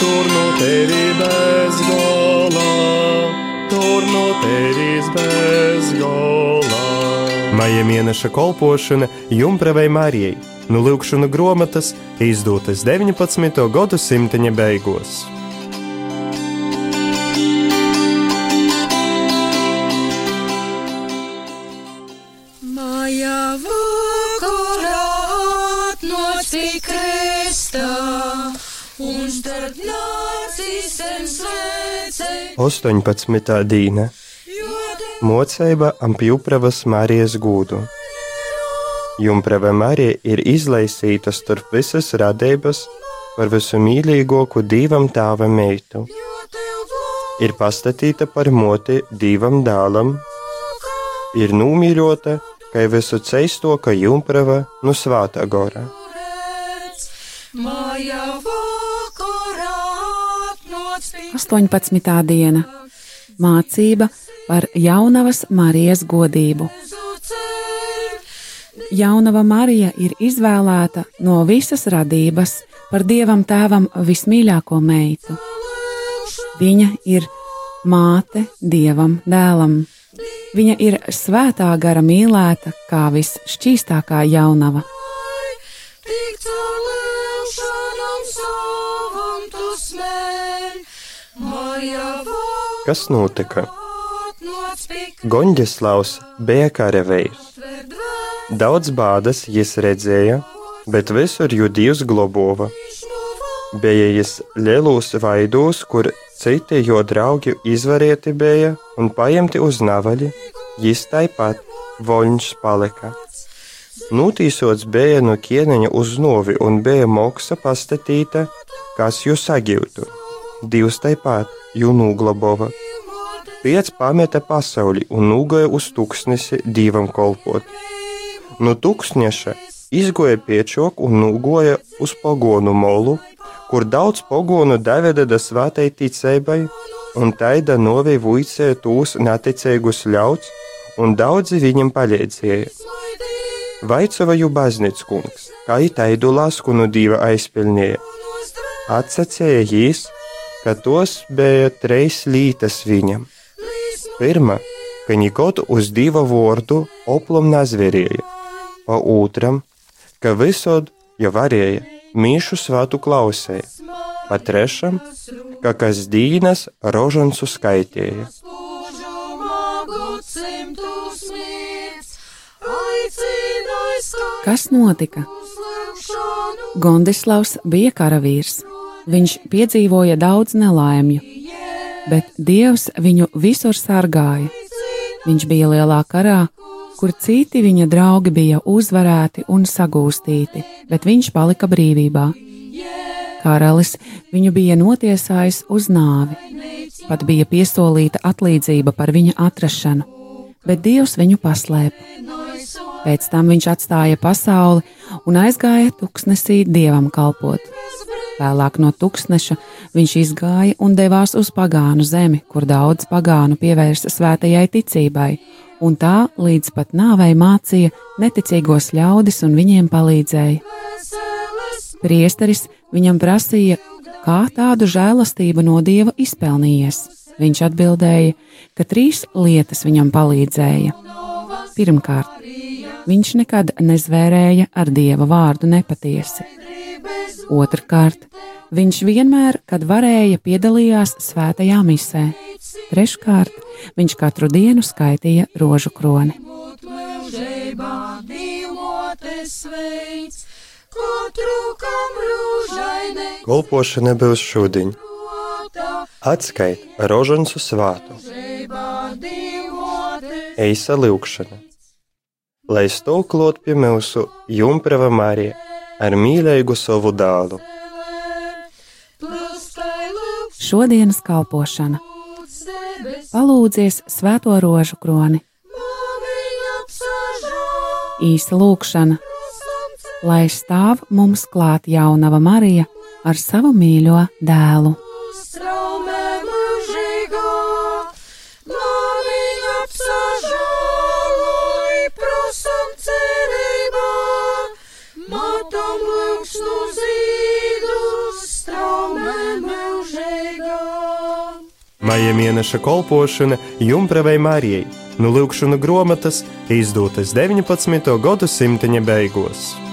tur no tevi bez gola, tur no tevis bez gola. Maija mēneša kolpošana Jumpravai Marijai no Lūkšana grāmatas izdotas 19. gadsimta beigās. Maja vakarā atnāci kristā, un starp nācīsiem svecei, 18. dīna Mocība ap Jupravas Marijas gūdu. Jumprava Marija ir izlaisīta starp visas radības par visu mīļāko divam tēva meitu. Ir pastatīta par moti divam dēlam, ir numīļota, kā visu ceisto, ka Jumprava no svāta gora. Atnāci 18. diena - mācība par jaunavas Marijas godību. Jaunava Marija ir izvēlēta no visas radības par dievam tēvam vismīļāko meitu. Viņa ir māte dievam dēlam. Viņa ir svētā gara mīlēta kā visšķīstākā jaunava. Kas notika? atnāci Goņģeslavs bija karavējs. Daudz bādas jis redzēja, bet visur judījus globova. Bija jis lielūs vaidūs, kur citi jo draugi izvarieti bija un paimti uz navaļi, jis tāpat voļņš palika. Nūtīsots bija no ķieneņa uz novi un bija moksa pastatīta, kas jūs sagūtu. Divs tāpat jū nūglabova. Piec pameta pasauli un nūgoja uz tūkstnesi divam kolpot. No tūkstneša izgoja piečok un nūgoja uz pogonu molu, kur daudz pogonu daveda da svētai ticībai, un taida novi vuicēja tūs neticīgus ļauts, un daudzi viņam palīdzēja. Vaicovaju baznīcas kungs, kā itaidu lasku no dieva aizpilnīja. Atsacēja jīs, ka tos bija treis lītas viņam. Pirmā, ka nikot uz divu vārdu oplum nazverēja, pa otram, ka visod jau varēja mīšu svatu klausēja, pa trešam, ka kas dīnas rožansu skaitēja. Kas notika? Gondislavs bija karavīrs. Viņš piedzīvoja daudz nelaimju, bet Dievs viņu visur sargāja. Viņš bija lielā karā, kur citi viņa draugi bija uzvarēti un sagūstīti, bet viņš palika brīvībā. Karalis viņu bija notiesājis uz nāvi, pat bija piesolīta atlīdzība par viņa atrašanu, bet Dievs viņu paslēpa. Pēc tam viņš atstāja pasauli un aizgāja tuksnesī dievam kalpot. Vēlāk no tūkstneša viņš izgāja un devās uz pagānu zemi, kur daudz pagānu pievērsa svētajai ticībai, un tā līdz pat nāvei mācīja neticīgos ļaudis un viņiem palīdzēja. Priesteris viņam prasīja, kā tādu žēlastību no dieva izpelnījies. Viņš atbildēja, ka trīs lietas viņam palīdzēja. Pirmkārt, viņš nekad nezvērēja ar dieva vārdu nepatiesi. Otrkārt, viņš vienmēr, kad varēja, piedalījās svētajā misē. Treškārt, viņš katru dienu skaitīja rožu kroni. Kolpošana būs šodien. Atskait rožansu svātu. Eisa lūkšana. Lai stūklot pie mūsu jumprava Marija ar mīlēgu savu dālu. Šodienas kalpošana palūdzies svēto rožu kroni. Īsa lūkšana, lai stāv mums klāt jaunava Marija ar savu mīļo dēlu. Maija mēneša kolpošana Jumpravai Marijai no lūkšanu grāmatas izdotas 19. gadsimta beigās.